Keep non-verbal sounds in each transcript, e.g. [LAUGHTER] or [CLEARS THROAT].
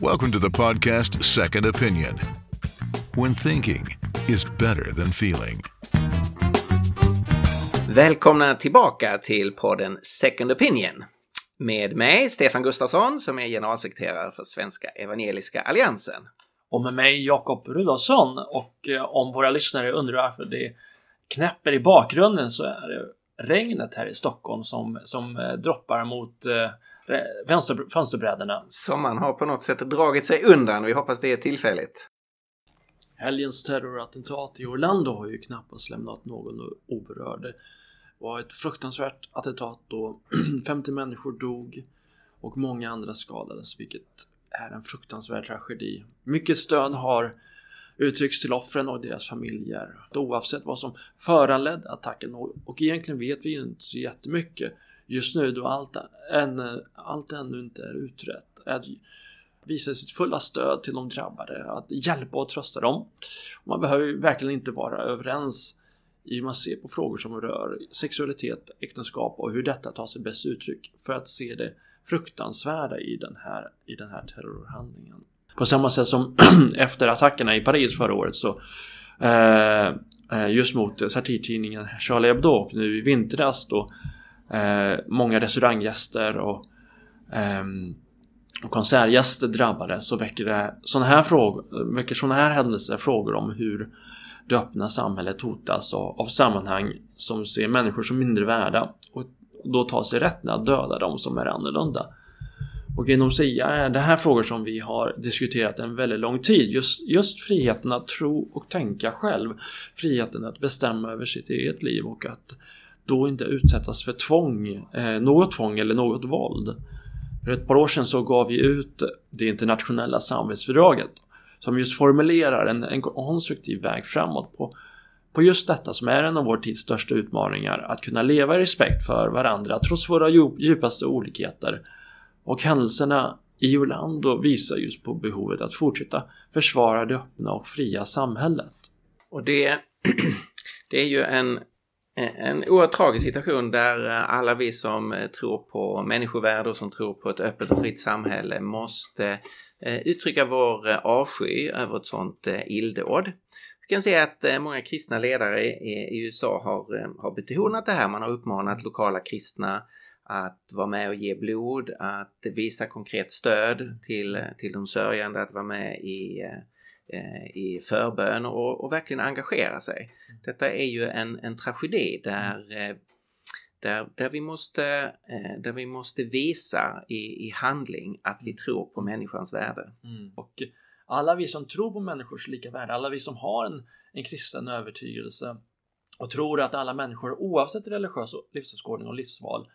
Welcome to the podcast Second Opinion. When thinking is better than feeling. Välkomna tillbaka till podden Second Opinion. Med mig, Stefan Gustafsson, som är generalsekreterare för Svenska Evangeliska Alliansen. Och med mig, Jakob Rudolfsson. Och eh, om våra lyssnare undrar varför det knäpper i bakgrunden så är det regnet här i Stockholm som, som eh, droppar mot eh, vänster, fönsterbrädorna. Som man har på något sätt dragit sig undan. Vi hoppas det är tillfälligt. Helgens terrorattentat i Orlando har ju knappast lämnat någon oberörd. Det var ett fruktansvärt attentat då [CLEARS THROAT] 50 människor dog och många andra skadades, vilket är en fruktansvärd tragedi. Mycket stöd har uttrycks till offren och deras familjer oavsett vad som föranledde attacken och egentligen vet vi ju inte så jättemycket just nu då allt, än, allt ännu inte är utrett. Att visa sitt fulla stöd till de drabbade, att hjälpa och trösta dem. Man behöver ju verkligen inte vara överens i hur man ser på frågor som rör sexualitet, äktenskap och hur detta tar sig bäst uttryck för att se det fruktansvärda i den här, i den här terrorhandlingen. På samma sätt som [CLEARS THROAT] efter attackerna i Paris förra året så eh, eh just mot satirtidningen Charlie Hebdo och nu i vintras då eh, många restauranggäster och, eh, och konsertgäster drabbades så väcker det sådana här frågor, väcker såna här händelser frågor om hur det öppna samhället hotas av, av sammanhang som ser människor som mindre värda och då tar sig rätten att döda dem som är annorlunda. Och inom SIA är det här frågor som vi har diskuterat en väldigt lång tid. Just, just friheten att tro och tänka själv. Friheten att bestämma över sitt eget liv och att då inte utsättas för tvång, eh, något tvång eller något våld. För ett par år sedan så gav vi ut det internationella samarbetsfördraget som just formulerar en, en konstruktiv väg framåt på, på just detta som är en av vår tids största utmaningar, att kunna leva i respekt för varandra trots våra djupaste olikheter och händelserna i Orlando visar just på behovet att fortsätta försvara det öppna och fria samhället. Och det, [CLEARS THROAT] det är ju en, en oerhört tragisk situation där eh, alla vi som eh, tror på människovärde och som tror på ett öppet och fritt samhälle måste eh, uttrycka vår avsky över ett sådant illdåd. Vi kan se att många kristna ledare i USA har, har betonat det här. Man har uppmanat lokala kristna att vara med och ge blod, att visa konkret stöd till, till de sörjande, att vara med i, eh, i förbön och, och verkligen engagera sig. Mm. Detta är ju en, en tragedi där, eh, där, där, vi måste, eh, där vi måste visa i, i handling att vi tror på människans värde. Mm. Och alla vi som tror på människors lika värde, alla vi som har en, en kristen övertygelse och tror att alla människor oavsett religiös livsåskådning och livsval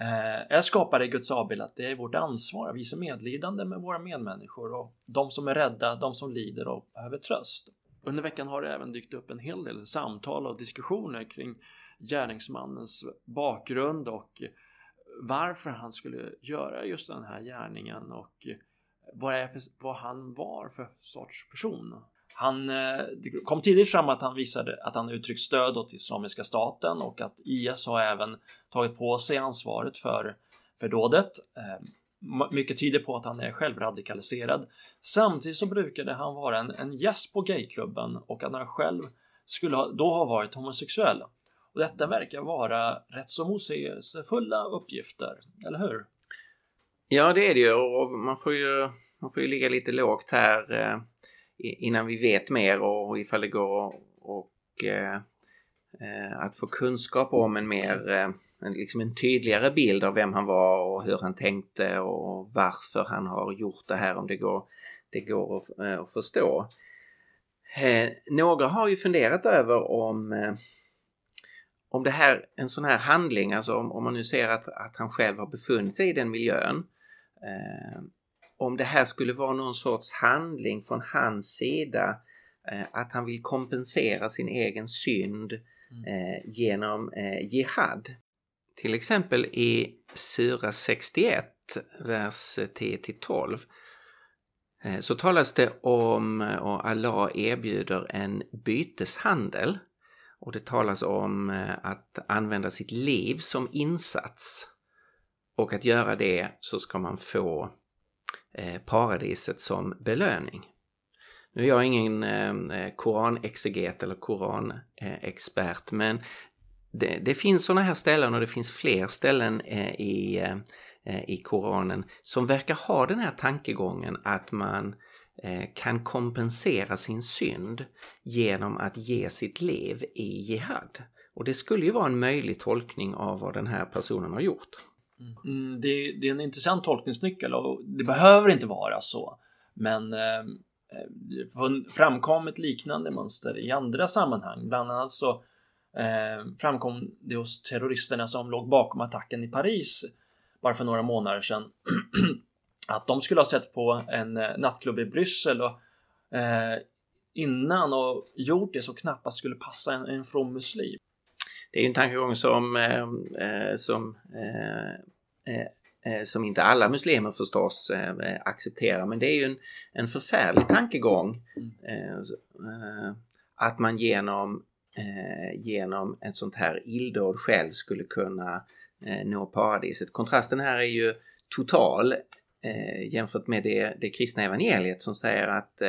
Eh, är skapade i Guds avbild att det är vårt ansvar att visa medlidande med våra medmänniskor och de som är rädda, de som lider och behöver tröst. Under veckan har det även dykt upp en hel del samtal och diskussioner kring gärningsmannens bakgrund och varför han skulle göra just den här gärningen och vad, är för, vad han var för sorts person. Han, eh, det kom tidigt fram att han visade att han uttryckt stöd åt Islamiska staten och att IS har även tagit på sig ansvaret för, för dådet. Ehm, mycket tyder på att han är självradikaliserad. Samtidigt så brukade han vara en, en gäst på gayklubben och att han själv skulle ha, då ha varit homosexuell. Och detta verkar vara rätt så motsägelsefulla uppgifter, eller hur? Ja, det är det ju och man får ju, man får ju ligga lite lågt här eh, innan vi vet mer och ifall det går och eh, eh, att få kunskap om en mer eh, en, liksom en tydligare bild av vem han var och hur han tänkte och varför han har gjort det här om det går, det går att, eh, att förstå. Eh, några har ju funderat över om eh, om det här, en sån här handling, alltså om, om man nu ser att, att han själv har befunnit sig i den miljön, eh, om det här skulle vara någon sorts handling från hans sida eh, att han vill kompensera sin egen synd mm. eh, genom eh, jihad. Till exempel i Sura 61, vers 10-12 eh, så talas det om att Allah erbjuder en byteshandel och det talas om eh, att använda sitt liv som insats och att göra det så ska man få eh, paradiset som belöning. Nu är jag ingen koranexeget eller koranexpert men det, det finns sådana här ställen och det finns fler ställen eh, i, eh, eh, i Koranen som verkar ha den här tankegången att man eh, kan kompensera sin synd genom att ge sitt liv i jihad. Och det skulle ju vara en möjlig tolkning av vad den här personen har gjort. Mm, det, det, är en intressant tolkningsnyckel och det behöver inte vara så. Men eh, eh framkommit liknande mönster i andra sammanhang. Bland annat så framkom det hos terroristerna som låg bakom attacken i Paris bara för några månader sedan [CLEARS THROAT] att de skulle ha sett på en eh, nattklubb i Bryssel och eh, innan och gjort det så knappast skulle passa en, en from muslim. Det är ju en tankegång som, eh, eh som eh, eh Eh, som inte alla muslimer förstås eh, accepterar. Men det är ju en, en förfärlig tankegång mm. eh, att man genom, genom ett sånt här illdåd själv skulle kunna nå paradiset. Kontrasten här är ju total jämfört med det, det kristna evangeliet som säger att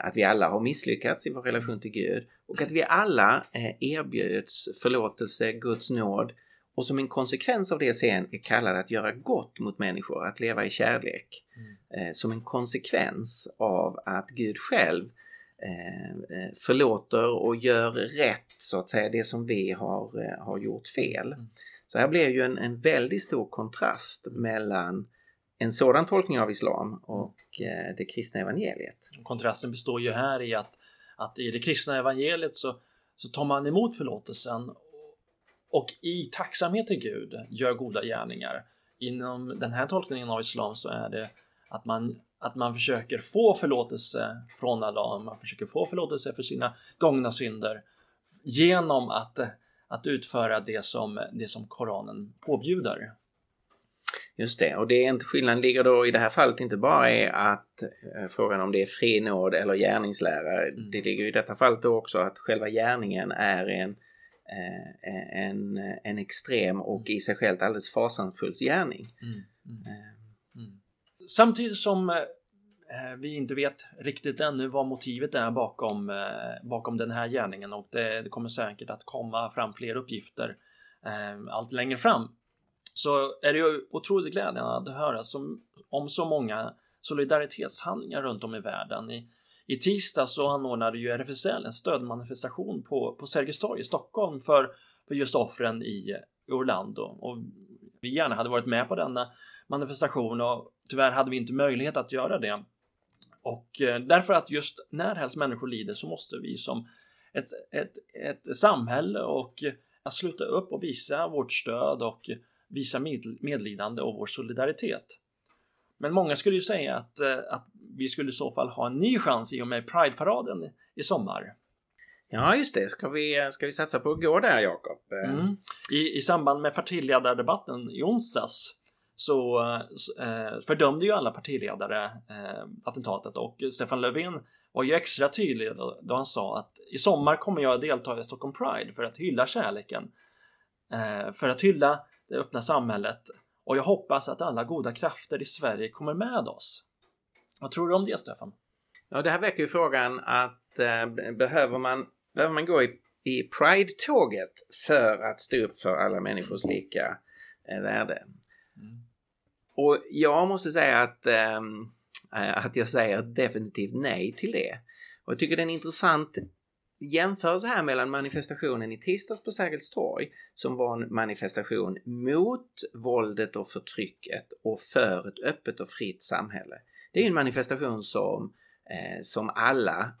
att vi alla har misslyckats i vår relation till Gud och att vi alla erbjuds förlåtelse, Guds nåd och som en konsekvens av det sen är kallad att göra gott mot människor, att leva i kärlek. Mm. Eh, som en konsekvens av att Gud själv eh, eh, förlåter och gör rätt, så att säga, det som vi har, har gjort fel. Mm. Så här blir ju en, en väldigt stor kontrast mellan en sådan tolkning av islam och det kristna evangeliet. Kontrasten består ju här i att, att i det kristna evangeliet så, så tar man emot förlåtelsen och i tacksamhet till Gud gör goda gärningar. Inom den här tolkningen av Islam så är det att man, att man försöker få förlåtelse från Allah, man försöker få förlåtelse för sina gångna synder genom att, att utföra det som, det som Koranen påbjuder. Just det, och det är inte, skillnaden ligger då i det här fallet inte bara i att eh, frågan om det är fri nåd eller gärningslära. Mm. Det ligger i detta fallet då också att själva gärningen är en Eh, en, en extrem och i sig själv alldeles fasansfull gärning. Mm, mm, eh, mm. Samtidigt som eh, eh, vi inte vet riktigt ännu vad motivet är bakom, eh, bakom den här gärningen och det, det kommer säkert att komma fram fler uppgifter eh, allt längre fram. Så är det ju otroligt glädjande att höra som, om så många solidaritetshandlingar runt om i världen. I, i tisdag så anordnade ju RFSL en stödmanifestation på, på Sergels torg i Stockholm för, för just offren i Orlando. Och vi gärna hade varit med på denna manifestation och tyvärr hade vi inte möjlighet att göra det. Och eh, därför att just när helst människor lider så måste vi som ett, ett, ett samhälle och att sluta upp och visa vårt stöd och visa medlidande och vår solidaritet. Men många skulle ju säga att, eh, att vi skulle i så fall ha en ny chans i och med Pride-paraden i sommar. Ja, just det. Ska vi, ska vi satsa på att gå där, Jakob? Mm. I, I samband med partiledardebatten i onsdags så eh, fördömde ju alla partiledare eh, attentatet och Stefan Löfven var ju extra tydlig då, då, han sa att i sommar kommer jag delta i Stockholm Pride för att hylla kärleken, eh, för att hylla det öppna samhället och jag hoppas att alla goda krafter i Sverige kommer med oss. Vad tror du om det, Stefan? Ja, det här väcker ju frågan att eh, behöver, man, behöver man gå i, i Pride-tåget för att stå upp för alla människors lika eh, värde? Mm. Och jag måste säga att, eh, att jag säger definitivt nej till det. Och jag tycker det är en intressant jämförelse här mellan manifestationen i tisdags på Sergels torg som var en manifestation mot våldet och förtrycket och för ett öppet och fritt samhälle. Det är en manifestation som, eh, som alla,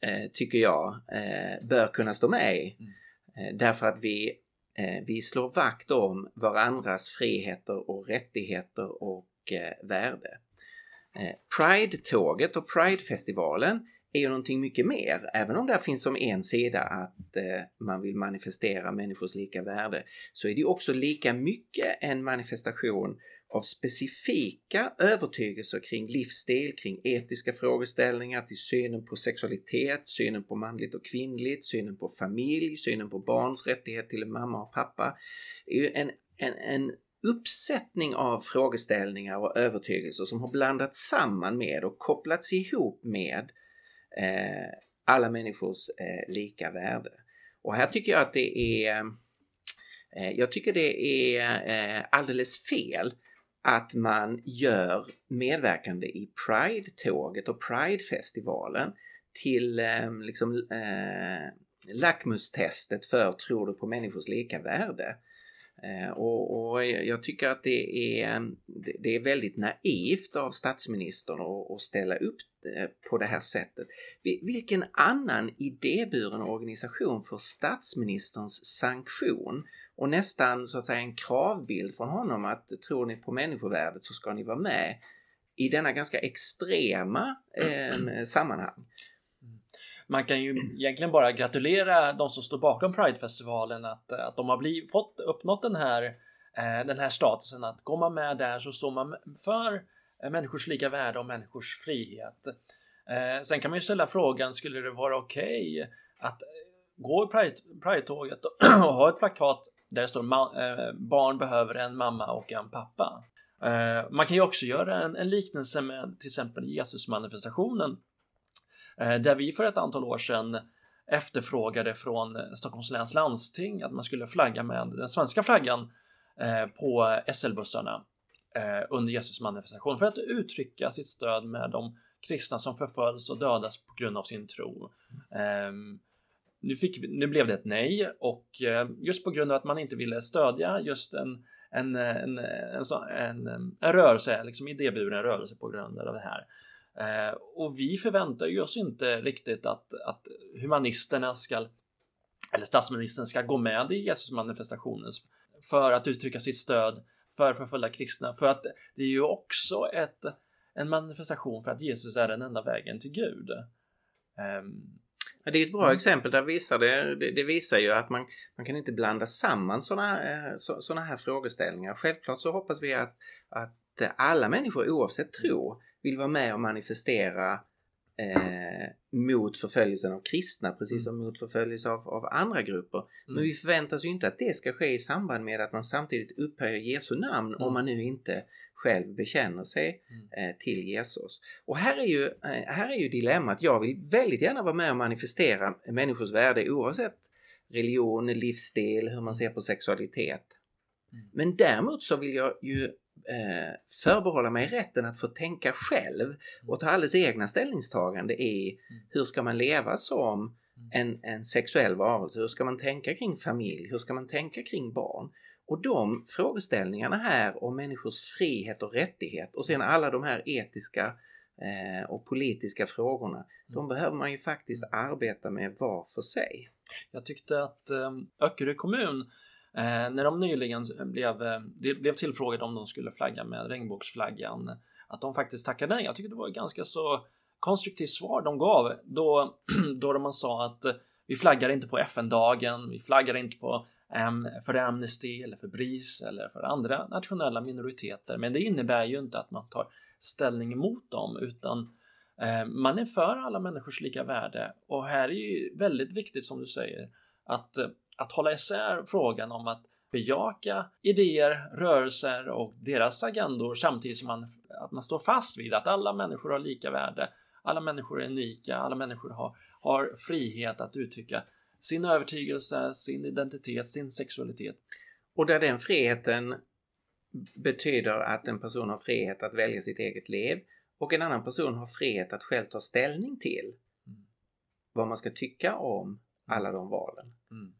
eh, tycker jag, eh, bör kunna stå med i. Mm. Eh, därför att vi, Eh, vi slår vakt om varandras friheter och rättigheter och eh, värde. Eh, Pride-tåget och Pride-festivalen är ju någonting mycket mer. Även om det finns som en sida att man vill manifestera människors lika värde så är det också lika mycket en manifestation av specifika övertygelser kring livsstil, kring etiska frågeställningar, till synen på sexualitet, synen på manligt och kvinnligt, synen på familj, synen på barns rättighet till mamma och pappa. Det är ju en, en, en uppsättning av frågeställningar och övertygelser som har blandats samman med och kopplats ihop med eh, alla människors eh, lika värde. Och här tycker jag att det är eh, jag tycker det är eh, alldeles fel att man gör medverkande i Pride-tåget och Pride-festivalen till eh, liksom, eh, lackmustestet för tror du på människors lika värde. Eh, och, och, jag tycker att det är, det är väldigt naivt av statsministern att, ställa upp eh, på det här sättet. Vilken annan idéburen organisation får statsministerns sanktion och nästan så att säga en kravbild från honom att tror ni på människovärdet så ska ni vara med i denna ganska extrema eh, sammanhang. Man kan ju egentligen bara gratulera de som står bakom Pridefestivalen att, att de har blivit, fått, uppnått den här, eh, den här statusen. Att går man med där så står man för eh, människors lika värde och människors frihet. Eh, sen kan man ju ställa frågan, skulle det vara okej okay att gå i Pride-tåget Pride och [CLEARS THROAT] ha ett plakat där det står eh, barn behöver en mamma och en pappa. Eh, man kan ju också göra en, en liknelse med till exempel Jesusmanifestationen Eh, där vi för ett antal år sedan efterfrågade från Stockholms läns landsting att man skulle flagga med den svenska flaggan eh, på SL-bussarna eh, under Jesus manifestation för att uttrycka sitt stöd med de kristna som förföljs och dödas på grund av sin tro. Ehm, nu, fick, nu blev det ett nej och eh, just på grund av att man inte ville stödja just en, en, en, en, en, en rörelse, liksom idéburen rörelse på grund av det här Eh, och vi förväntar ju oss inte riktigt att, att humanisterna ska, eller statsministern ska gå med i Jesusmanifestationen för att uttrycka sitt stöd för förföljda kristna. För att det är ju också ett, en manifestation för att Jesus är den enda vägen till Gud. Ehm, Um, det är ett bra mm. exempel. Där visar det, det, det, visar ju att man, man kan inte blanda samman sådana eh, så, här frågeställningar. Självklart så hoppas vi att, att alla människor oavsett tro vill vara med och manifestera eh, mot förföljelsen av kristna precis som mm. mot förföljelse av, av andra grupper. Mm. Men vi förväntas ju inte att det ska ske i samband med att man samtidigt upphöjer Jesu namn mm. om man nu inte själv bekänner sig mm. eh, till Jesus. Och här är, ju, eh, här är ju dilemmat. Jag vill väldigt gärna vara med och manifestera människors värde oavsett religion, livsstil, hur man ser på sexualitet. Mm. Men däremot så vill jag ju eh, förbehålla mig rätten att få tänka själv och ta alldeles egna ställningstagande i mm. hur ska man leva som mm. en, en sexuell varelse? Hur ska man tänka kring familj? Hur ska man tänka kring barn? Och de frågeställningarna här om människors frihet och rättighet och sen alla de här etiska eh, och politiska frågorna, mm. de behöver man ju faktiskt arbeta med var för sig. Jag tyckte att eh, Öckerö kommun Eh, när de nyligen blev, eh, blev tillfrågade om de skulle flagga med regnbågsflaggan, att de faktiskt tackade nej. Jag tycker det var ett ganska så konstruktivt svar de gav då, [CLEARS THROAT] då man sa att vi flaggar inte på FN-dagen, vi flaggar inte på för Amnesty eller för BRIS eller för andra nationella minoriteter. Men det innebär ju inte att man tar ställning emot dem utan eh, man är för alla människors lika värde och här är ju väldigt viktigt som du säger att att hålla isär frågan om att bejaka idéer, rörelser och deras agendor samtidigt som man, att man står fast vid att alla människor har lika värde, alla människor är unika, alla människor har, har frihet att uttrycka sin övertygelse, sin identitet, sin sexualitet. Och där den friheten betyder att en person har frihet att välja sitt eget liv och en annan person har frihet att själv ta ställning till mm. vad man ska tycka om alla de valen. Mm.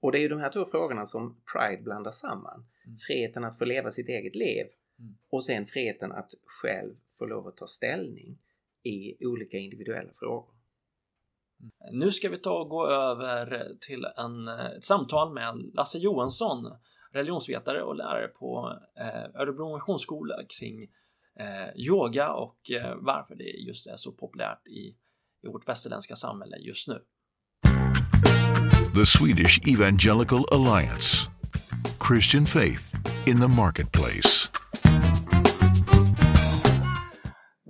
Och det är ju de här två frågorna som Pride blandar samman. Mm. Friheten att få leva sitt eget liv mm. och sen friheten att själv få lov att ta ställning i olika individuella frågor. Mm. Nu ska vi ta och gå över till en, ett samtal med Lasse Johansson, religionsvetare och lärare på eh, Örebro Missionsskola kring eh, yoga och eh, varför det just är så populärt i, i vårt västerländska samhälle just nu. the Swedish Evangelical Alliance. Christian faith in the marketplace.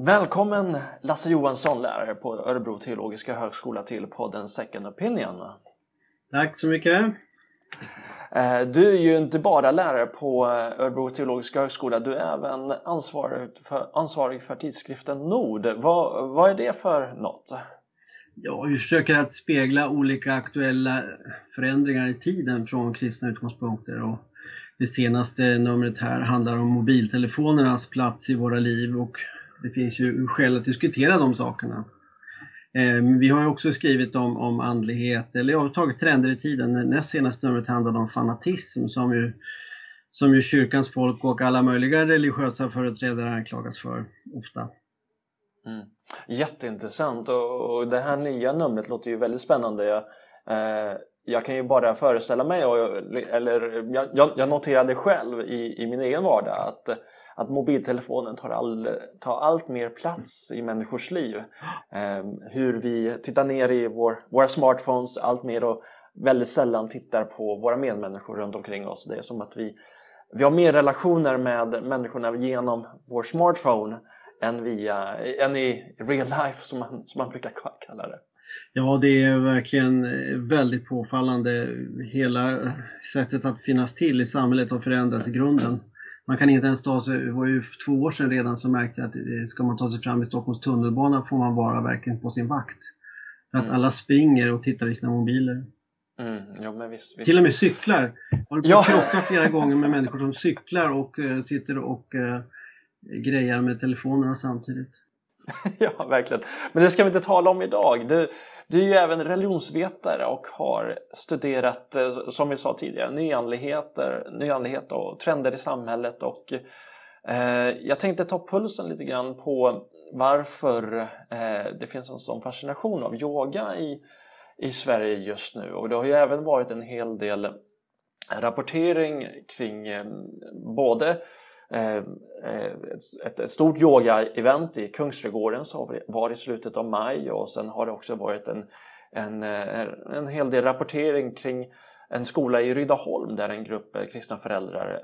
Välkommen Lasse Johansson, lärare på Örebro teologiska högskola till podden Second Opinion. Tack så mycket. Eh, du är ju inte bara lärare på Örebro teologiska högskola, du är även ansvarig för, ansvarig för tidskriften Nord. Vad, vad är det för något? Ja, vi försöker att spegla olika aktuella förändringar i tiden från kristna utgångspunkter. Och det senaste numret här handlar om mobiltelefonernas plats i våra liv och det finns ju skäl att diskutera de sakerna. Eh, vi har också skrivit om, om andlighet, eller överhuvudtaget tagit trender i tiden. Näst senaste numret handlade om fanatism som ju, som ju kyrkans folk och alla möjliga religiösa företrädare anklagas för ofta. Mm. Jätteintressant och, och det här nya numret låter ju väldigt spännande. Jag, eh, jag kan ju bara föreställa mig, och, eller jag, jag noterade själv i, i min egen vardag att att mobiltelefonen tar, all, tar allt mer plats i människors liv. Eh, hur vi tittar ner i vår, våra smartphones allt mer och väldigt sällan tittar på våra medmänniskor runt omkring oss. Det är som att vi, vi har mer relationer med människorna genom vår smartphone än, via, än i real life som man, som man brukar kalla det. Ja, det är verkligen väldigt påfallande. Hela sättet att finnas till i samhället har förändrats i grunden man kan inte ens ta sig, det var ju två år sedan redan som märkte att eh, ska man ta sig fram i Stockholms tunnelbana får man vara verkligen på sin vakt. För att mm. alla springer och tittar i sina mobiler. Mm, ja, visst, visst. Till och med cyklar. Jag på ja. att krocka flera [LAUGHS] gånger med människor som cyklar och uh, sitter och uh, grejar med telefonerna samtidigt. [LAUGHS] ja, verkligen. Men det ska vi inte tala om idag. Du, du är ju även religionsvetare och har studerat, eh, som vi sa tidigare, nyandligheter, nyandlighet och trender i samhället. Och, eh, jag tänkte ta pulsen lite grann på varför eh, det finns en sån fascination av yoga i, i Sverige just nu. Och det har ju även varit en hel del rapportering kring eh, både eh, Eh, eh, ett, ett stort yoga-event i Kungsträdgården som var i slutet av maj och sen har det också varit en, en, eh, en hel del rapportering kring en skola i Rydaholm där en grupp kristna föräldrar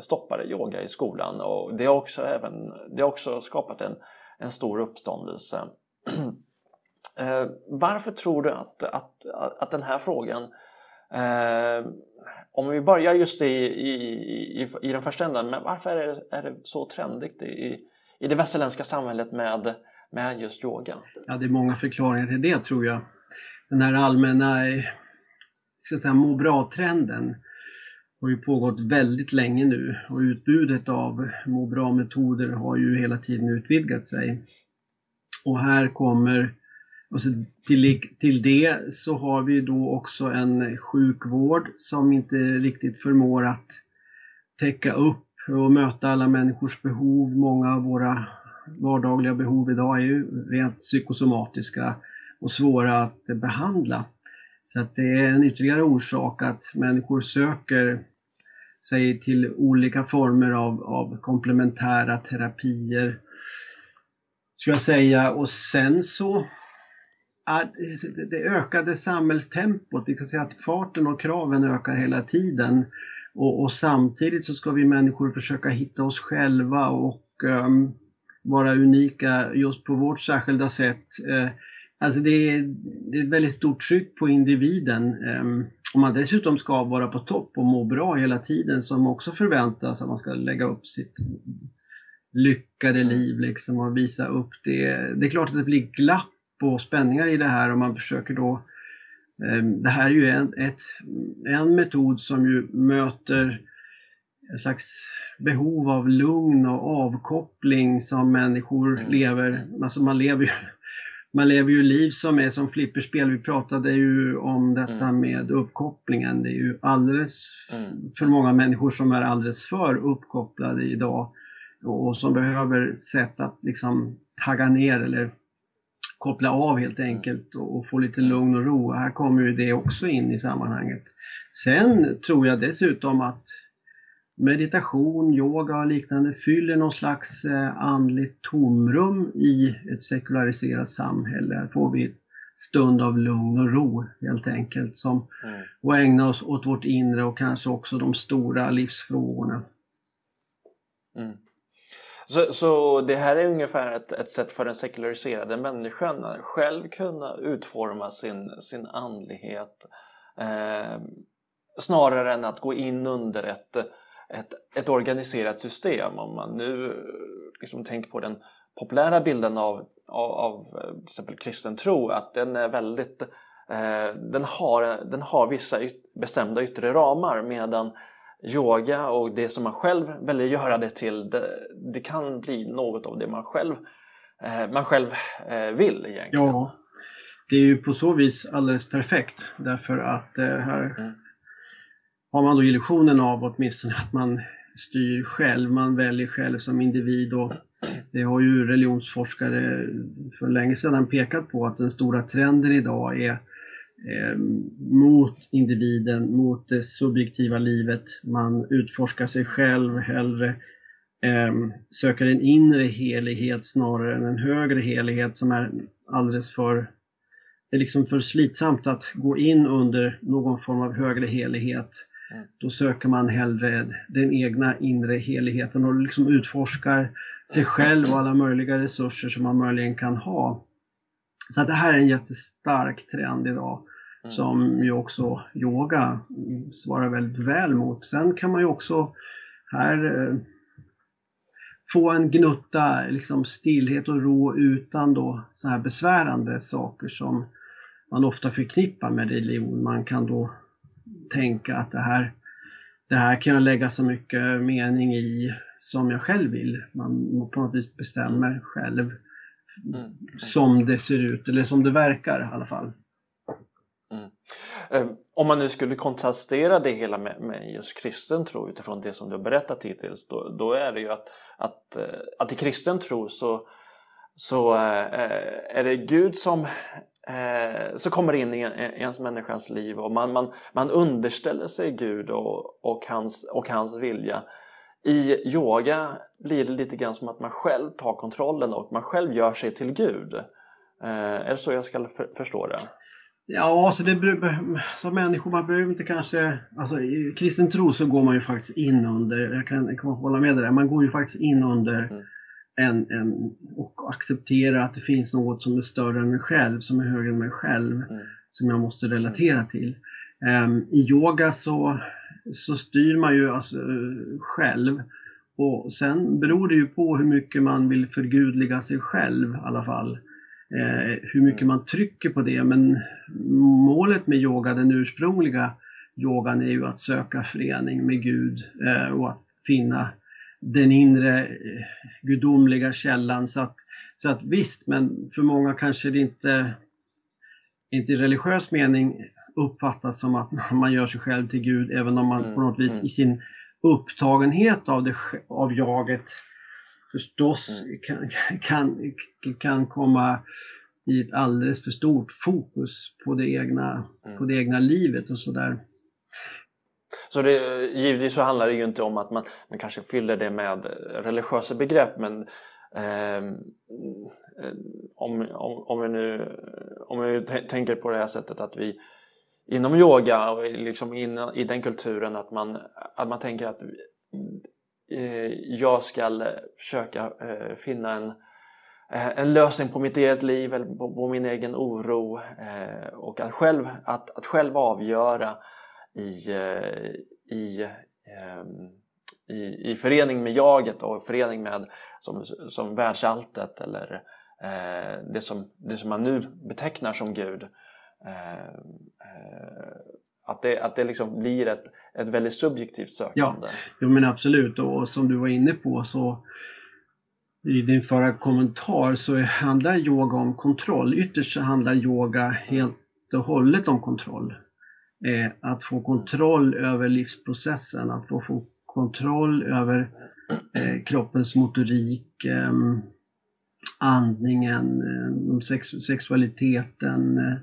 stoppade yoga i skolan och det har också, även, det har också skapat en, en stor uppståndelse. [CLEARS THROAT] Varför tror du att, att, att den här frågan Ehm, om vi börjar just i, i, i, i den första änden, men varför är det, är det så trendigt i, i det västerländska samhället med, med just yoga? Ja, det är många förklaringar till det tror jag. Den här allmänna ska säga, må bra-trenden har ju pågått väldigt länge nu och utbudet av må bra-metoder har ju hela tiden utvidgat sig. Och här kommer och så till, till det så har vi då också en sjukvård som inte riktigt förmår att täcka upp och möta alla människors behov. Många av våra vardagliga behov idag är ju rent psykosomatiska och svåra att behandla. Så att det är en ytterligare orsak att människor söker sig till olika former av, av komplementära terapier. Ska jag säga. Och sen så det ökade samhällstempot, vi kan säga att farten och kraven ökar hela tiden. Och, och samtidigt så ska vi människor försöka hitta oss själva och um, vara unika just på vårt särskilda sätt. Uh, alltså det är, det är ett väldigt stort tryck på individen. Um, om man dessutom ska vara på topp och må bra hela tiden som också förväntas att man ska lägga upp sitt lyckade liv liksom och visa upp det. Det är klart att det blir glapp på spänningar i det här och man försöker då eh, det här är ju en, ett, en metod som ju möter en slags behov av lugn och avkoppling som människor mm. lever, alltså man lever ju [LAUGHS] man lever ju liv som är som flipperspel. Vi pratade ju om detta mm. med uppkopplingen. Det är ju alldeles mm. för många människor som är alldeles för uppkopplade idag och som behöver sätt att liksom tagga ner eller koppla av helt enkelt och, få lite lugn och ro. Här kommer ju det också in i sammanhanget. Sen tror jag dessutom att meditation, yoga och liknande fyller någon slags eh, andligt tomrum i ett sekulariserat samhälle. Här får vi stund av lugn och ro helt enkelt som, mm. och ägna oss åt vårt inre och kanske också de stora livsfrågorna. Mm. Så, så det här är ungefär ett, ett sätt för den sekulariserade människan att själv kunna utforma sin, sin andlighet eh, snarare än att gå in under ett, ett, ett organiserat system. Om man nu liksom tänker på den populära bilden av, av, av eh, till exempel kristen tro, att den är väldigt eh, den, har, den har vissa yt, bestämda yttre ramar medan yoga och det som man själv väljer göra det till det, det kan bli något av det man själv, eh, man själv eh, vill egentligen. Ja, det är ju på så vis alldeles perfekt därför att eh, här mm. har man då illusionen av åtminstone att man styr själv, man väljer själv som individ och det har ju religionsforskare för länge sedan pekat på att den stora trenden idag är eh, mot individen, mot det subjektiva livet. Man utforskar sig själv hellre, eh, söker en inre helighet snarare än en högre helighet som är alldeles för det är liksom för slitsamt att gå in under någon form av högre helighet. Mm. Då söker man hellre den egna inre heligheten och liksom utforskar sig själv och alla möjliga resurser som man möjligen kan ha. Så det här är en jättestark trend idag mm. som ju också yoga svarar väldigt väl mot. Sen kan man ju också här eh, få en gnutta liksom stillhet och ro utan då så här besvärande saker som man ofta förknippar med religion. Man kan då tänka att det här, det här kan jag lägga så mycket mening i som jag själv vill. Man på något vis bestämmer själv mm. som det ser ut, eller som det verkar i alla fall. Mm. Ehm, om man nu skulle kontrastera det hela med, med just kristen tro utifrån det som du har berättat hittills då, då är det ju att, att, eh, att i kristen tro så, så äh, är det Gud som eh, så kommer in i, i ens människans liv och man, man, man underställer sig Gud och, och, hans, och hans vilja. I yoga blir det lite grann som att man själv tar kontrollen och man själv gör sig till Gud. Eh, är det så jag ska för, förstå det? Ja, alltså det, som människor, man behöver inte kanske, alltså i kristen tro så går man ju faktiskt in under, jag kan, jag kan hålla med dig man går ju faktiskt in under mm en, en, och acceptera att det finns något som är större än mig själv, som är högre än mig själv, mm. som jag måste relatera till. Um, I yoga så, så styr man ju alltså, själv och sen beror det ju på hur mycket man vill förgudliga sig själv i alla fall. Eh, hur mycket man trycker på det men målet med yoga, den ursprungliga yogan är ju att söka förening med Gud eh, och att finna den inre eh, gudomliga källan. Så att, så att visst, men för många kanske det inte, inte i religiös mening uppfattas som att [LAUGHS] man gör sig själv till Gud, även om man mm, på något vis mm. i sin upptagenhet av, det, av jaget förstås mm. kan, kan, kan komma i ett alldeles för stort fokus på det egna, på det egna livet och sådär. Så det, givetvis så handlar det ju inte om att man, man kanske fyller det med religiösa begrepp men eh, om, om, om, vi nu, om vi tänker på det här sättet att vi inom yoga och liksom in, i den kulturen att man, att man tänker att eh, jag ska eh, försöka eh, finna en, eh, en lösning på mitt eget liv eller på, på min egen oro eh, och att själv, att, att själv avgöra i, eh, i, eh, i, i förening med jaget och i förening med som, som världsalltet eller eh, det, som, det som man nu betecknar som Gud. Eh, eh, att det, att det liksom blir ett, ett väldigt subjektivt sökande. Ja, jo, men absolut och som du var inne på så i din förra kommentar så handlar yoga om kontroll. Ytterst så handlar yoga helt och hållet om kontroll eh, att få kontroll över livsprocessen, att få, få kontroll över eh, kroppens motorik, eh, andningen, eh, sex, sexualiteten, eh,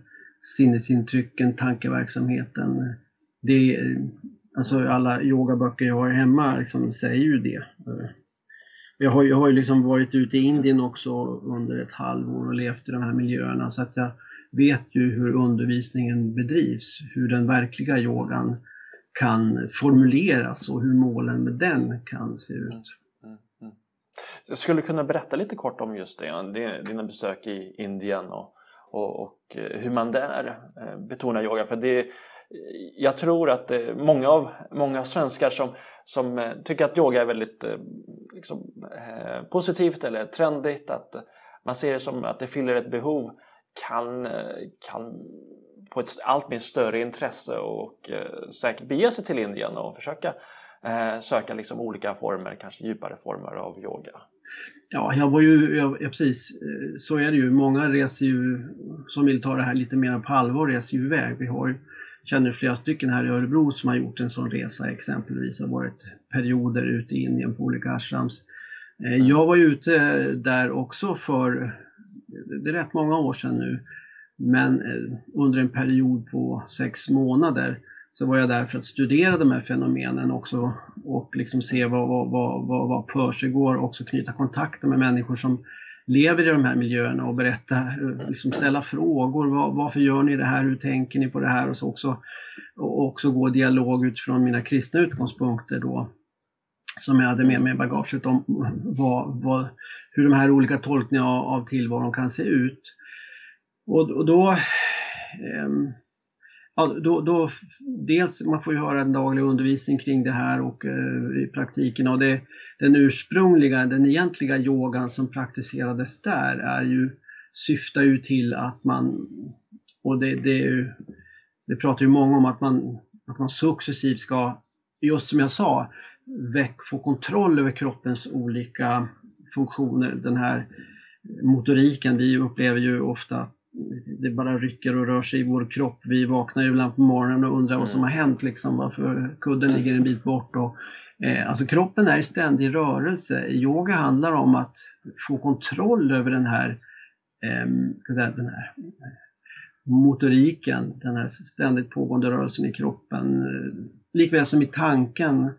sinnesintrycken, tankeverksamheten. Det, alltså alla yogaböcker jag har hemma liksom säger ju det. Jag har, jag har ju liksom varit ute i Indien också under ett halvår och levt i de här miljöerna så att jag vet ju hur undervisningen bedrivs, hur den verkliga yogan kan formuleras och hur målen med den kan se ut. Mm, mm. mm. Jag skulle kunna berätta lite kort om just det, dina besök i Indien och, och, och eh, hur man där eh, betonar yoga. För det, jag tror att eh, många, av, många svenskar som, som tycker att yoga är väldigt liksom, positivt eller trendigt, att man ser det som att det fyller ett behov, kan, kan få ett allt mer större intresse och säkert bege sig till Indien och försöka söka liksom olika former, kanske djupare former av yoga. Ja, jag var ju, jag, ja, precis, eh, så är det ju. Många reser ju, som vill ta det här lite mer på allvar, reser ju iväg. Vi har ju känner flera stycken här i Örebro som har gjort en sån resa exempelvis, har varit perioder ute i Indien på olika ashrams. Eh, jag var ute där också för, det är rätt många år sedan nu, men eh, under en period på sex månader så var jag där för att studera de här fenomenen också och liksom se vad, vad, vad, vad, vad och också knyta kontakter med människor som lever i de här miljöerna och berätta, eh, liksom ställa frågor. Var, varför gör ni det här? Hur tänker ni på det här? Och så också, och också gå dialog utifrån mina kristna utgångspunkter då som jag hade med mig i bagaget om vad, vad, hur de här olika tolkningarna av, av tillvaron kan se ut. Och, och då, eh, ja, då, då, dels man får ju höra en daglig undervisning kring det här och eh, i praktiken och det, den ursprungliga, den egentliga yogan som praktiserades där är ju, syftar ju till att man, och det, det, det pratar ju många om att man, att man successivt ska, just som jag sa, väck, få kontroll över kroppens olika funktioner. Den här motoriken, vi upplever ju ofta det bara rycker och rör sig i vår kropp. Vi vaknar ju ibland på morgonen och undrar vad som har hänt, liksom, varför kudden ligger en bit bort. Och, eh, alltså kroppen är i ständig rörelse. Yoga handlar om att få kontroll över den här, eh, den här motoriken, den här ständigt pågående rörelsen i kroppen. Likväl som i tanken Eh,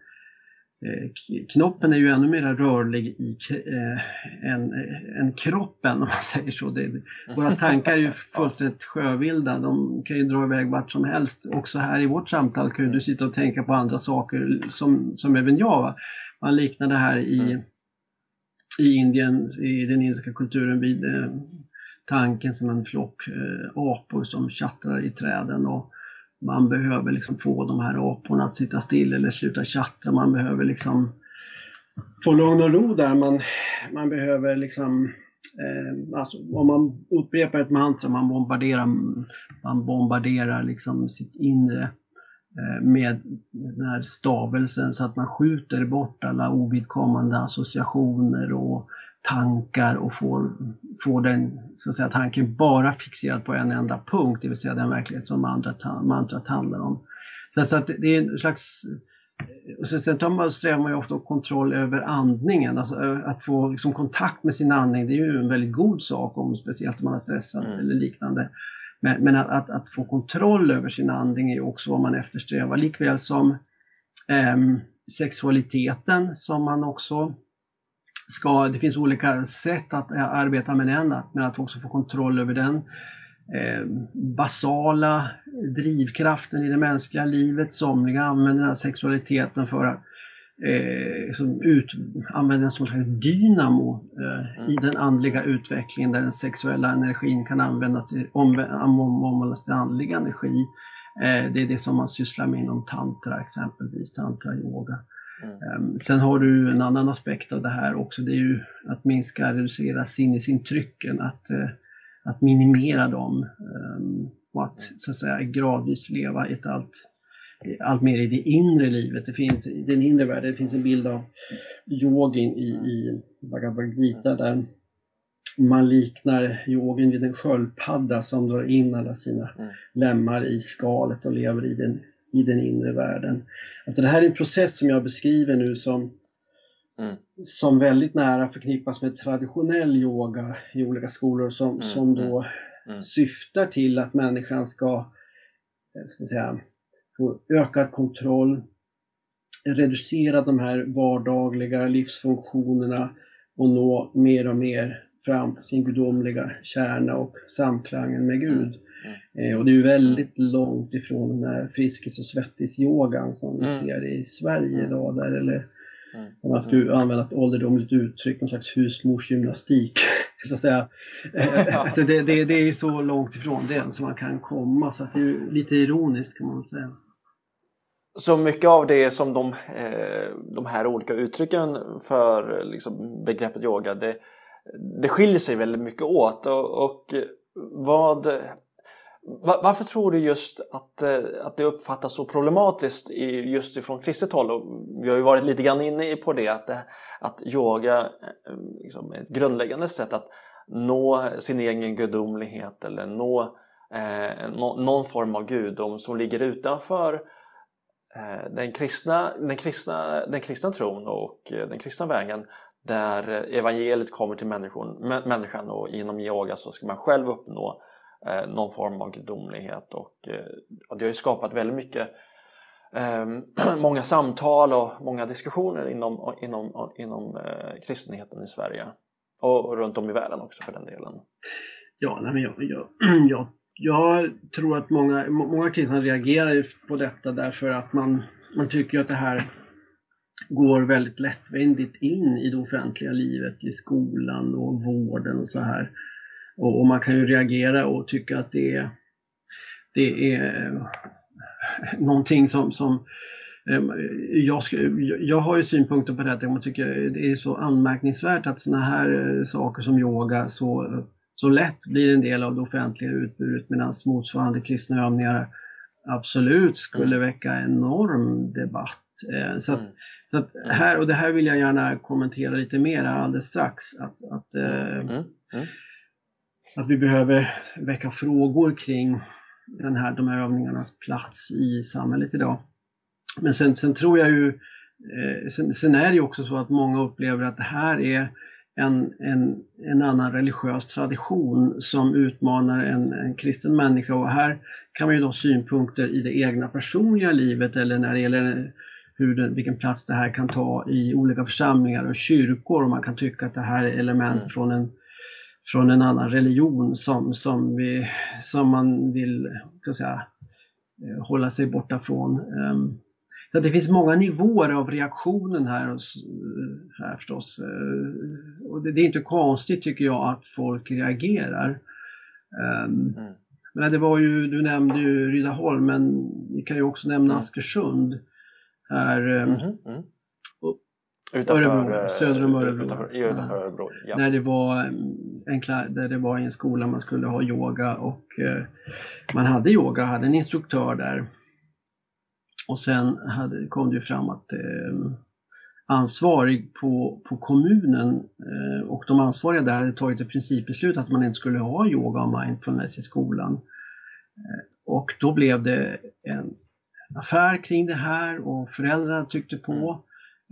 knoppen är ju ännu mer rörlig i, eh, än, än kroppen [LAUGHS] om man säger så. Det, våra tankar är ju [LAUGHS] fullständigt sjövilda. De kan ju dra iväg vart som helst. Också här i vårt samtal kan du sitta och tänka på andra saker som, som även jag. Va? Man liknar det här i, mm. i Indien, i den indiska kulturen vid eh, tanken som en flock eh, apor som tjattrar i träden. Och, man behöver liksom få de här aporna att sitta still eller sluta tjattra. Man behöver liksom få lugn och ro där. Man, man behöver liksom eh, alltså, om man upprepar ett mantra, man bombarderar, man bombarderar liksom sitt inre eh, med den här stavelsen så att man skjuter bort alla ovidkommande associationer och tankar och får, får den så att säga, tanken bara fixerad på en enda punkt, det vill säga den verklighet som mantrat, mantrat handlar om. Så, att det är en slags och sen tar man, strävar man ju ofta kontroll över andningen, alltså att få liksom kontakt med sin andning, det är ju en väldigt god sak, om, speciellt om man är stressad mm. eller liknande. Men, men att, att, att, få kontroll över sin andning är ju också vad man eftersträvar, likväl som eh, sexualiteten som man också ska, det finns olika sätt att arbeta med den, men att också få kontroll över den eh, basala drivkraften i det mänskliga livet. Somliga använder den här sexualiteten för att eh, som ut, använder den som en dynamo eh, mm. i den andliga utvecklingen där den sexuella energin kan användas till, omvandlas till andlig energi. Eh, det är det som man sysslar med inom tantra exempelvis, tantra-yoga. Mm. Ehm, sen har du en annan aspekt av det här också, det är ju att minska, reducera sinnesintrycken, att, eh, att minimera dem ehm, och att så att säga gradvis leva ett allt, allt mer i det inre livet. Det finns, I den inre världen det finns en bild av yogin i, i Bhagavad Gita där man liknar yogin vid en sköldpadda som drar in alla sina mm. lemmar i skalet och lever i den i den inre världen. Alltså det här är en process som jag beskriver nu som, mm. som väldigt nära förknippas med traditionell yoga i olika skolor som, mm. som då mm. mm. syftar till att människan ska, eh, ska säga, få ökad kontroll, reducera de här vardagliga livsfunktionerna och nå mer och mer fram sin gudomliga kärna och samklangen med Gud. Mm. Eh, och det är ju väldigt långt ifrån den här Friskis och svettis-yogan som vi mm. ser i Sverige mm. idag. Där, eller mm. om man skulle använda ett ålderdomligt uttryck, någon slags husmorsgymnastik. [LAUGHS] så att säga. [LAUGHS] Alltså det, det, det är ju så långt ifrån den som man kan komma så att det är lite ironiskt kan man säga. Så mycket av det som de, eh, de här olika uttrycken för liksom, begreppet yoga det, det skiljer sig väldigt mycket åt och, och vad varför tror du just att, eh, att det uppfattas så problematiskt just ifrån kristet håll? Och vi har ju varit lite grann inne på det att, det, att yoga eh, liksom, är ett grundläggande sätt att nå sin egen gudomlighet eller nå eh, någon form av gudom som ligger utanför eh, den, kristna, den, kristna, den kristna tron och den kristna vägen där evangeliet kommer till människan, människan och genom yoga så ska man själv uppnå eh, någon form av gudomlighet och eh, det har ju skapat väldigt mycket eh, [CLEARS THROAT] många samtal och många diskussioner inom, inom, inom eh, kristenheten i Sverige och runt om i världen också för den delen. Ja, nej, men jag, jag, [CLEARS THROAT] jag, jag tror att många, många kristna reagerar på detta därför att man, man tycker att det här går väldigt lättvindigt in i det offentliga livet, i skolan och vården och så här. Och, och, man kan ju reagera och tycka att det är, det är eh, någonting som, som eh, jag, jag har ju synpunkter på det att jag tycker det är så anmärkningsvärt att sådana här eh, saker som yoga så, så lätt blir en del av det offentliga utbudet medan motsvarande kristna övningar absolut skulle mm. väcka enorm debatt. Så att, mm. så att här, och det här vill jag gärna kommentera lite mer alldeles strax. Att, att, mm. Mm att vi behöver väcka frågor kring den här, de här övningarnas plats i samhället idag. Men sen, sen tror jag ju, eh, sen, sen, är det ju också så att många upplever att det här är en, en, en annan religiös tradition som utmanar en, en kristen människa och här kan man ju då ha synpunkter i det egna personliga livet eller när det gäller hur den, vilken plats det här kan ta i olika församlingar och kyrkor och man kan tycka att det här är element mm. från en från en annan religion som, som, vi, som man vill ska säga, eh, hålla sig borta från. Ehm, så det finns många nivåer av reaktionen här, eh, här förstås. Eh, och det, är inte konstigt tycker jag att folk reagerar. Ehm, mm. Men det var ju, du nämnde ju Rydaholm men vi kan ju också nämna mm. Askersund. Här, mm -hmm. Utanför, Örebro, söder om Örebro. Utanför, utanför Örebro ja. När det var en, där det var en skola man skulle ha yoga och eh, man hade yoga, hade en instruktör där. Och sen hade, kom det ju fram att eh, ansvarig på, på kommunen eh, och de ansvariga där hade tagit ett principbeslut att man inte skulle ha yoga och mindfulness i skolan. Eh, och då blev det en affär kring det här och föräldrarna tyckte på.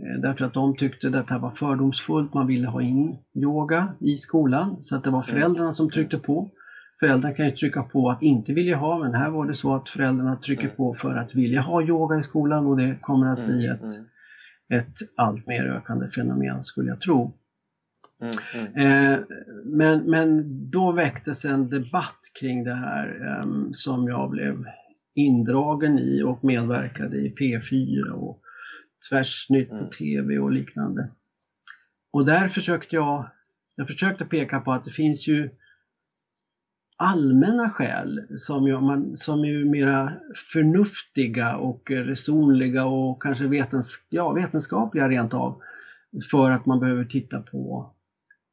Eh, därför att de tyckte detta var fördomsfullt, man ville ha in yoga i skolan. Så att det var mm. föräldrarna som tryckte på. Föräldrarna kan ju trycka på att inte vilja ha, men här var det så att föräldrarna trycker mm. på för att vilja ha yoga i skolan och det kommer att bli mm, ett, ett allt mer ökande fenomen skulle jag tro. Eh, men, men då väcktes en debatt kring det här eh, som jag blev indragen i och medverkade i P4 och Tvärsnytt på mm. TV och liknande. Och där försökte jag, jag försökte peka på att det finns ju allmänna skäl som, ju, man, som är mera förnuftiga och resonliga och kanske vetens, ja, vetenskapliga rent av för att man behöver titta på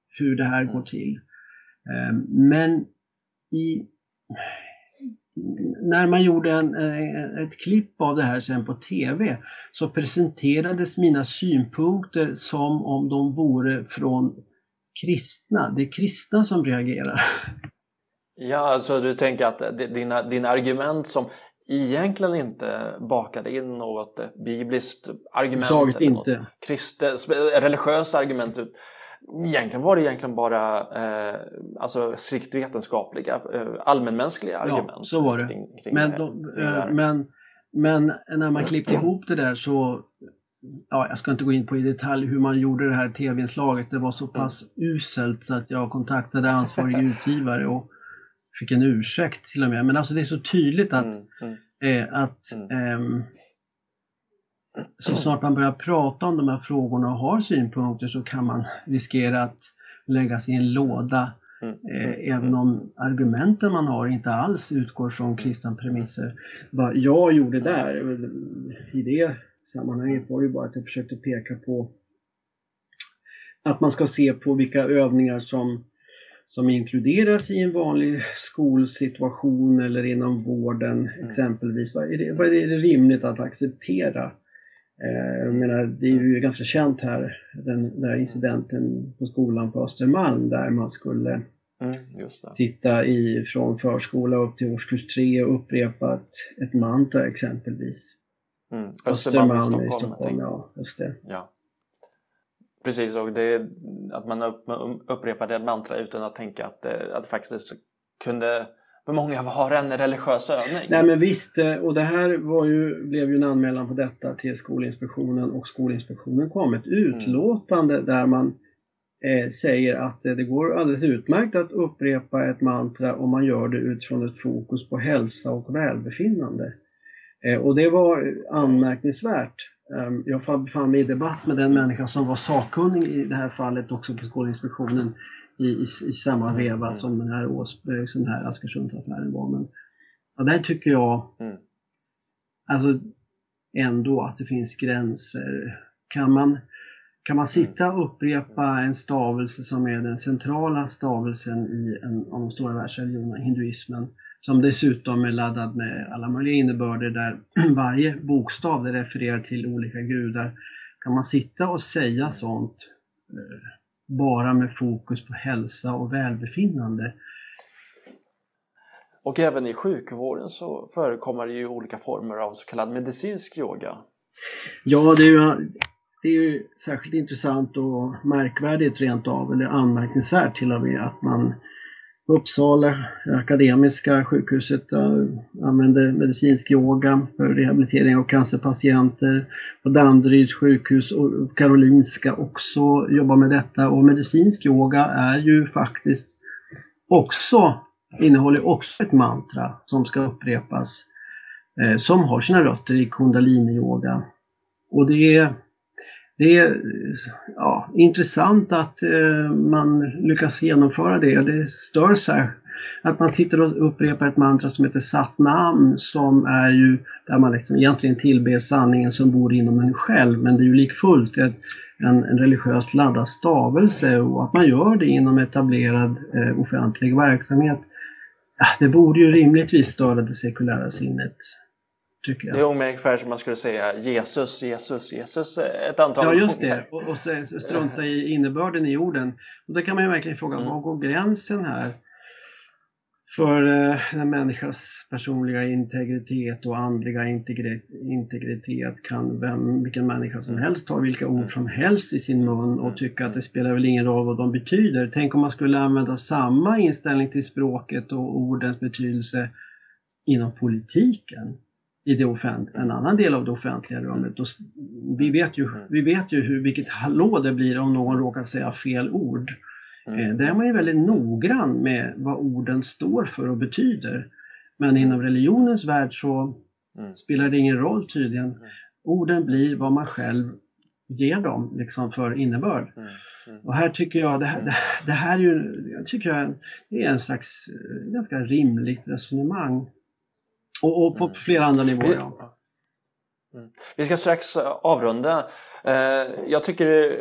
hur det här går mm. till. Ehm, men i, när man gjorde en, eh, ett klipp av det här sen på TV så presenterades mina synpunkter som om de vore från kristna. Det är kristna som reagerar. Ja, alltså du tänker att dina, dina argument som egentligen inte bakade in något bibliskt argument Taget eller inte. något kristet, religiöst argument Egentligen var det egentligen bara eh, alltså strikt vetenskapliga, eh, allmänmänskliga argument. Ja, så var det. Kring, kring men, de, eh, men, men när man klippte ihop det där så, ja, jag ska inte gå in på i detalj hur man gjorde det här tv-inslaget. Det var så pass mm. uselt så att jag kontaktade ansvarig [LAUGHS] utgivare och fick en ursäkt till och med. Men alltså det är så tydligt att, mm, mm. Eh, att ehm, så snart man börjar prata om de här frågorna och har synpunkter så kan man riskera att läggas i en låda. Mm. Eh, även om argumenten man har inte alls utgår från kristna premisser. Vad jag gjorde där i det sammanhanget var ju bara att jag försökte peka på att man ska se på vilka övningar som, som inkluderas i en vanlig skolsituation eller inom vården Mm. exempelvis. Är, det, vad är det rimligt att acceptera? Eh, Jag menar, det är ju ganska känt här, den där incidenten på skolan på Östermalm där man skulle Mm, sitta i, från förskola upp till årskurs 3 och upprepa ett, ett mantra exempelvis. Mm. Östermalm i i Stockholm. Stockholm, tänk- ja, just det. Ja. Precis, och det att man upp, upprepar det mantra utan att tänka att det, att det faktiskt kunde för många vara en religiös övning. Nej men visst, eh, och det här var ju, blev ju en anmälan på detta till Skolinspektionen och Skolinspektionen kom ett utlåtande där man eh, säger att eh, det går alldeles utmärkt att upprepa ett mantra om man gör det utifrån ett fokus på hälsa och välbefinnande. Eh, och det var anmärkningsvärt. Eh, jag fann- befann mig i debatt med den människa som var sakkunnig i det här fallet också på Skolinspektionen i, i, i samma veva som den här, Ås, eh, den här Askersundsaffären var. Men ja, där tycker jag Mm. alltså ändå att det finns gränser. Kan man, kan man sitta och upprepa en stavelse som är den centrala stavelsen i en av de stora världsreligionerna, hinduismen, som dessutom är laddad med alla möjliga innebörder där [CLEARS THROAT] varje bokstav refererar till olika gudar. Kan man sitta och säga sånt eh, bara med fokus på hälsa och välbefinnande? Och även i sjukvården så förekommer det ju olika former av så kallad medicinsk yoga. Ja, det är, ju, det är ju särskilt intressant och märkvärdigt rent av, eller anmärkningsvärt till och med, att man Uppsala Akademiska sjukhuset använder medicinsk yoga för rehabilitering av cancerpatienter. På Danderyds sjukhus och Karolinska också jobbar med detta och medicinsk yoga är ju faktiskt också innehåller också ett mantra som ska upprepas eh, som har sina rötter i kundalini-yoga. Och det är, det är ja, intressant att eh, man lyckas genomföra det. Och Det stör sig att man sitter och upprepar ett mantra som heter Satnam som är ju där man liksom egentligen tillber sanningen som bor inom en själv men det är ju likfullt ett, en, en religiöst laddad stavelse och att man gör det inom etablerad eh, offentlig verksamhet. Det borde ju rimligtvis störa det sekulära sinnet. Tycker jag. Det är ungefär som man skulle säga Jesus, Jesus, Jesus ett antal Ja, just gånger. det. Och, och så strunta i innebörden i orden. Och då kan man ju verkligen fråga, Mm. var går gränsen här? För eh, en människas personliga integritet och andliga integritet kan vem, vilken människa som helst ta vilka ord som helst i sin mun och tycka att det spelar väl ingen roll vad de betyder. Tänk om man skulle använda samma inställning till språket och ordens betydelse inom politiken i det offent- en annan del av det offentliga rummet. Och s- vi vet ju, vi vet ju hur, vilket hallå det blir om någon råkar säga fel ord. Eh, Där är man ju väldigt noggrann med vad orden står för och betyder. Men inom religionens värld så Mm. spelar det ingen roll tydligen. Orden blir vad man själv ger dem liksom för innebörd. Mm. Mm. Och här tycker jag, det här, det, här är ju, jag tycker jag, det är en slags eh, ganska rimligt resonemang. Och, och på Mm. flera andra nivåer. Ja. Mm. Vi ska strax eh, avrunda. Eh, Jag tycker det är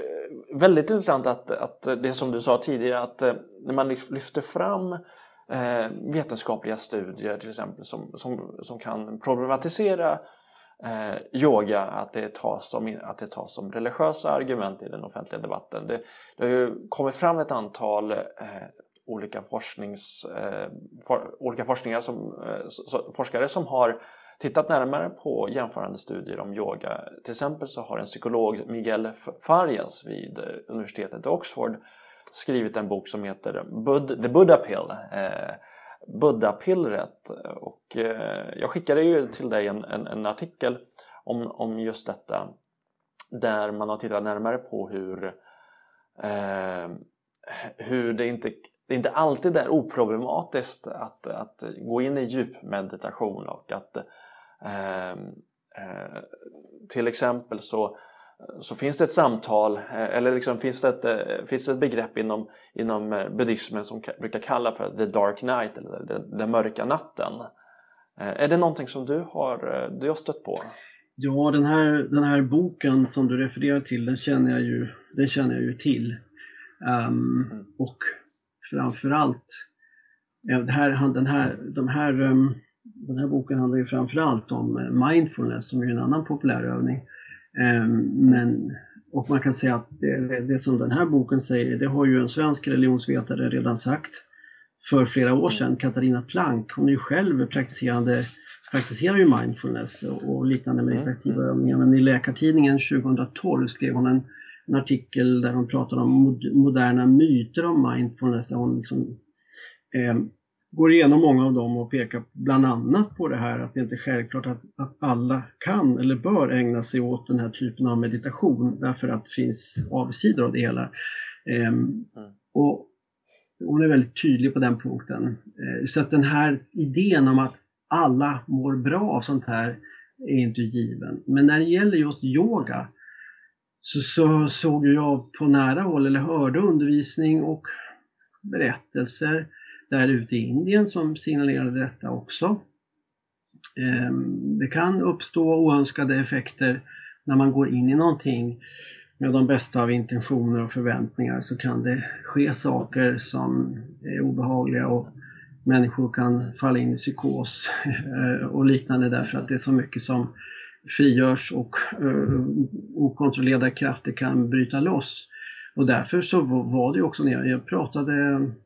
väldigt intressant att, att det som du sa tidigare att eh, när man lyf- lyfter fram vetenskapliga studier till exempel som, som, som kan problematisera yoga, att det, tas som, att det tas som religiösa argument i den offentliga debatten. Det, det har ju kommit fram ett antal olika, forsknings, eh, for, olika forskningar som, eh, så, forskare som har tittat närmare på jämförande studier om yoga. Till exempel så har en psykolog, Miguel Farias vid eh, universitetet i Oxford skrivit en bok som heter Bud, The Buddha Pill. Eh, Buddha-pillret. Och eh, jag skickade ju till dig en, en, en artikel om, om just detta. Där man har tittat närmare på hur, eh, hur det inte det inte alltid är oproblematiskt att, att gå in i djup meditation och att eh, eh, till exempel så så finns det ett samtal eller liksom finns det ett, finns det ett begrepp inom, inom buddhismen som brukar kalla för the dark night eller den, den mörka natten. Är det någonting som du har, du har stött på? Ja, den här, den här boken som du refererar till, den känner jag ju, den känner jag ju till. Um, mm. Och framförallt, det här, den, här, de här, um, den här boken handlar ju framförallt om eh, mindfulness som är en annan populär övning. Um, men, och man kan säga att det, det, som den här boken säger, det har ju en svensk religionsvetare redan sagt för flera år sedan, Katarina Plank. Hon är ju själv praktiserande praktiserar ju mindfulness och liknande meditativa mm. övningar. Men i Läkartidningen 2012 skrev hon en, en artikel där hon pratar om mod, moderna myter om mindfulness. Där hon liksom, eh, går igenom många av dem och pekar bland annat på det här att det inte är självklart att, att alla kan eller bör ägna sig åt den här typen av meditation därför att det finns avsidor av det hela. Eh, och hon är väldigt tydlig på den punkten. Eh, så att den här idén om att alla mår bra av sånt här är inte given. Men när det gäller just yoga så, så såg jag på nära håll eller hörde undervisning och berättelser där ute i Indien som signalerade detta också. Ehm, det kan uppstå oönskade effekter när man går in i någonting med de bästa av intentioner och förväntningar så kan det ske saker som är obehagliga och människor kan falla in i psykos [LAUGHS] eh, och liknande därför att det är så mycket som frigörs och eh, okontrollerade krafter kan bryta loss. Och därför så var det också när jag pratade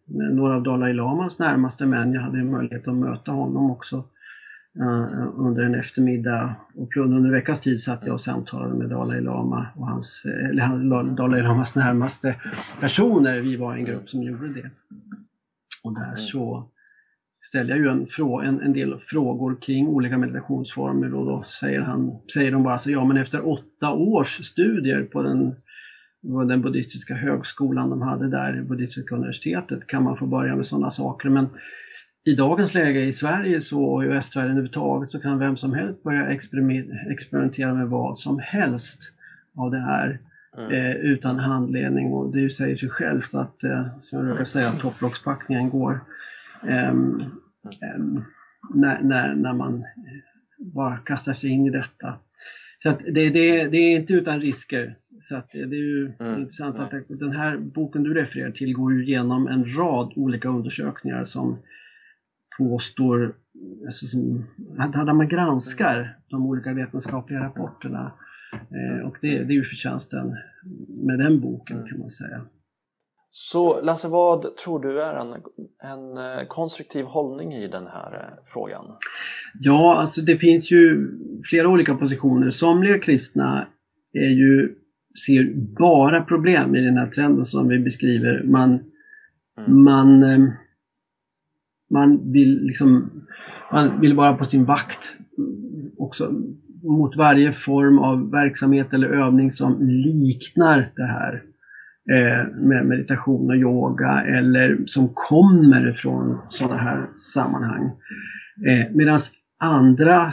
med några av Dalai Lamas närmaste män, jag hade möjlighet att möta honom också eh, under en eftermiddag och under en veckas tid satt jag och samtalade med Dalai Lama och hans, eller Dalai Lamas närmaste personer. Vi var en grupp som gjorde det. Och där så ställer jag ju en, en, en, del frågor kring olika meditationsformer och då säger, han, säger de bara så ja men efter åtta års studier på den, på den buddhistiska högskolan de hade där, buddhistiska universitetet, kan man få börja med sådana saker. Men i dagens läge i Sverige så, och i västvärlden överhuvudtaget så kan vem som helst börja experimentera med vad som helst av det här. Mm. Eh, utan handledning och det säger sig självt att, eh, som jag brukar säga, topplockspackningen går när, när, när man bara kastar sig in i detta. Så det, det, det är inte utan risker. Så det är ju mm. intressant att den här boken du refererar till går ju igenom en rad olika undersökningar som påstår, alltså som, där man granskar de olika vetenskapliga rapporterna. Eh, och det, det är ju förtjänsten med den boken kan man säga. Så Lasse, vad tror du är en, en eh, konstruktiv hållning i den här eh, frågan? Ja, alltså det finns ju flera olika positioner. Somliga kristna är ju, ser bara problem i den här trenden som vi beskriver. Man, mm. man, eh, man vill liksom man vill vara på sin vakt också mot varje form av verksamhet eller övning som liknar det här Eh, med meditation och yoga eller som kommer från sådana här sammanhang. Eh, Medan andra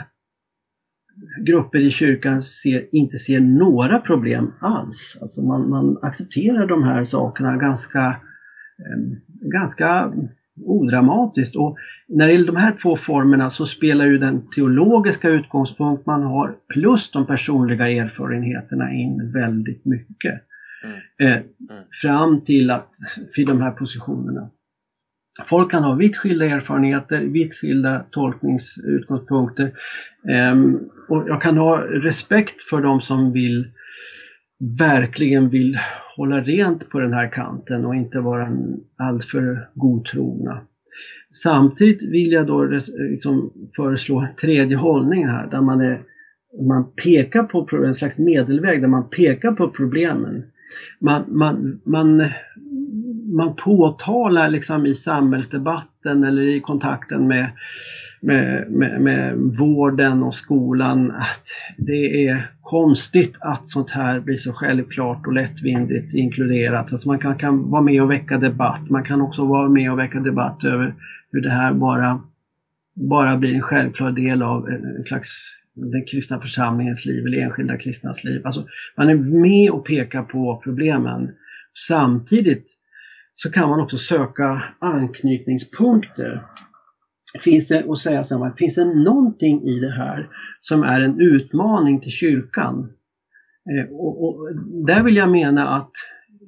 grupper i kyrkan ser, inte ser några problem alls. Alltså man, man accepterar de här sakerna ganska, ehm, ganska odramatiskt. Och när det gäller de här två formerna så spelar ju den teologiska utgångspunkt man har plus de personliga erfarenheterna in väldigt mycket. Eh, mm. Fram till att, för de här positionerna. Folk kan ha vitt skilda erfarenheter, vitt skilda tolkningsutgångspunkter. Um, och jag kan ha respekt för de som vill verkligen vill hålla rent på den här kanten och inte vara alltför godtrogna. Samtidigt vill jag då liksom föreslå en tredje hållning här där man, är, man pekar på en slags medelväg där man pekar på problemen man, man, man, man påtalar liksom i samhällsdebatten eller i kontakten med, med, med, med vården och skolan att det är konstigt att sånt här blir så självklart och lättvindigt inkluderat. Alltså man kan, kan vara med och väcka debatt. Man kan också vara med och väcka debatt över hur det här bara, bara blir en självklar del av en slags den kristna församlingens liv eller enskilda kristnas liv. Alltså, man är med och pekar på problemen. Samtidigt så kan man också söka anknytningspunkter. Finns det, och säga så här, finns det någonting i det här som är en utmaning till kyrkan? Eh, och, och, där vill jag mena att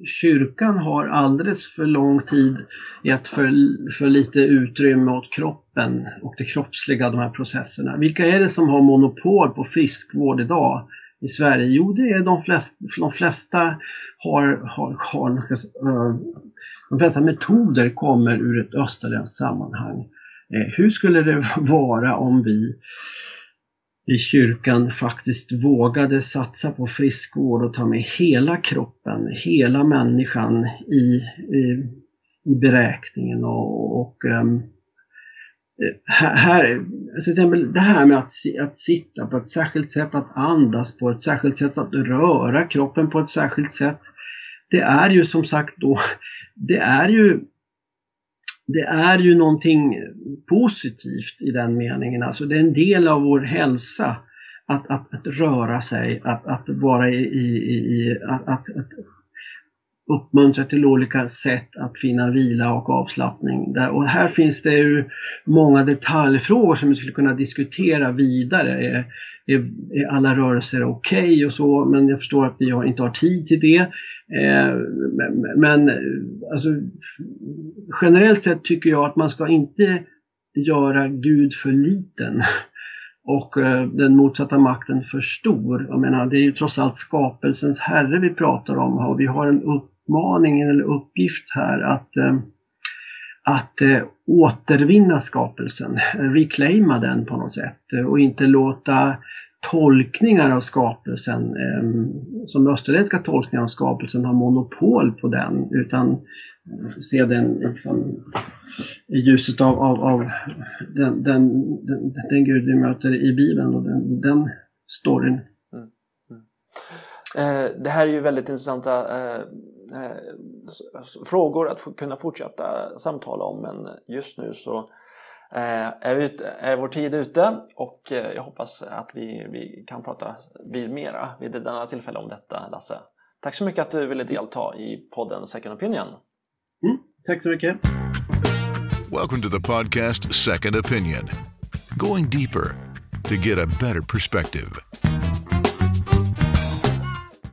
kyrkan har alldeles för lång tid gett för, för lite utrymme åt kroppen och det kroppsliga, de här processerna. Vilka är det som har monopol på friskvård idag i Sverige? Jo, det är de flesta, de flesta har, har, har eh, de flesta metoder kommer ur ett österländskt sammanhang. Eh, hur skulle det [LAUGHS] vara om vi i kyrkan faktiskt vågade satsa på friskvård och ta med hela kroppen, hela människan i, i, i beräkningen. Och, och um, här, alltså till exempel det här med att, att sitta på ett särskilt sätt, att andas på ett särskilt sätt, att röra kroppen på ett särskilt sätt. Det är ju som sagt då, det är ju det är ju någonting positivt i den meningen. Alltså det är en del av vår hälsa att, att, att röra sig, att, att vara i, i, i att, att, uppmuntra till olika sätt att finna vila och avslappning. Där, och här finns det ju många detaljfrågor som vi skulle kunna diskutera vidare. Är, är, är alla rörelser okej okay och så, men jag förstår att vi har, inte har tid till det. Eh, men alltså, generellt sett tycker jag att man ska inte göra Gud för liten [LAUGHS] och eh, den motsatta makten för stor. Jag menar, det är ju trots allt skapelsens herre vi pratar om och vi har en uppmaning eller uppgift här att eh, att eh, återvinna skapelsen, reclaima den på något sätt eh, och inte låta tolkningar av skapelsen, eh, som österländska tolkningar av skapelsen har monopol på den utan eh, se den liksom, i ljuset av, av, av den, den, den, den, Gud vi möter i Bibeln och den, den storyn. Mm. Mm. Eh, det här är ju väldigt intressanta eh, eh frågor att kunna fortsätta samtala om men just nu så är, ute, är vår tid ute och jag hoppas att vi, vi kan prata vid mera vid denna tillfälle om detta Lasse. Tack så mycket att du ville delta i podden Second Opinion. Mm, tack så mycket. Welcome to the podcast Second Opinion. Going deeper to get a better perspective.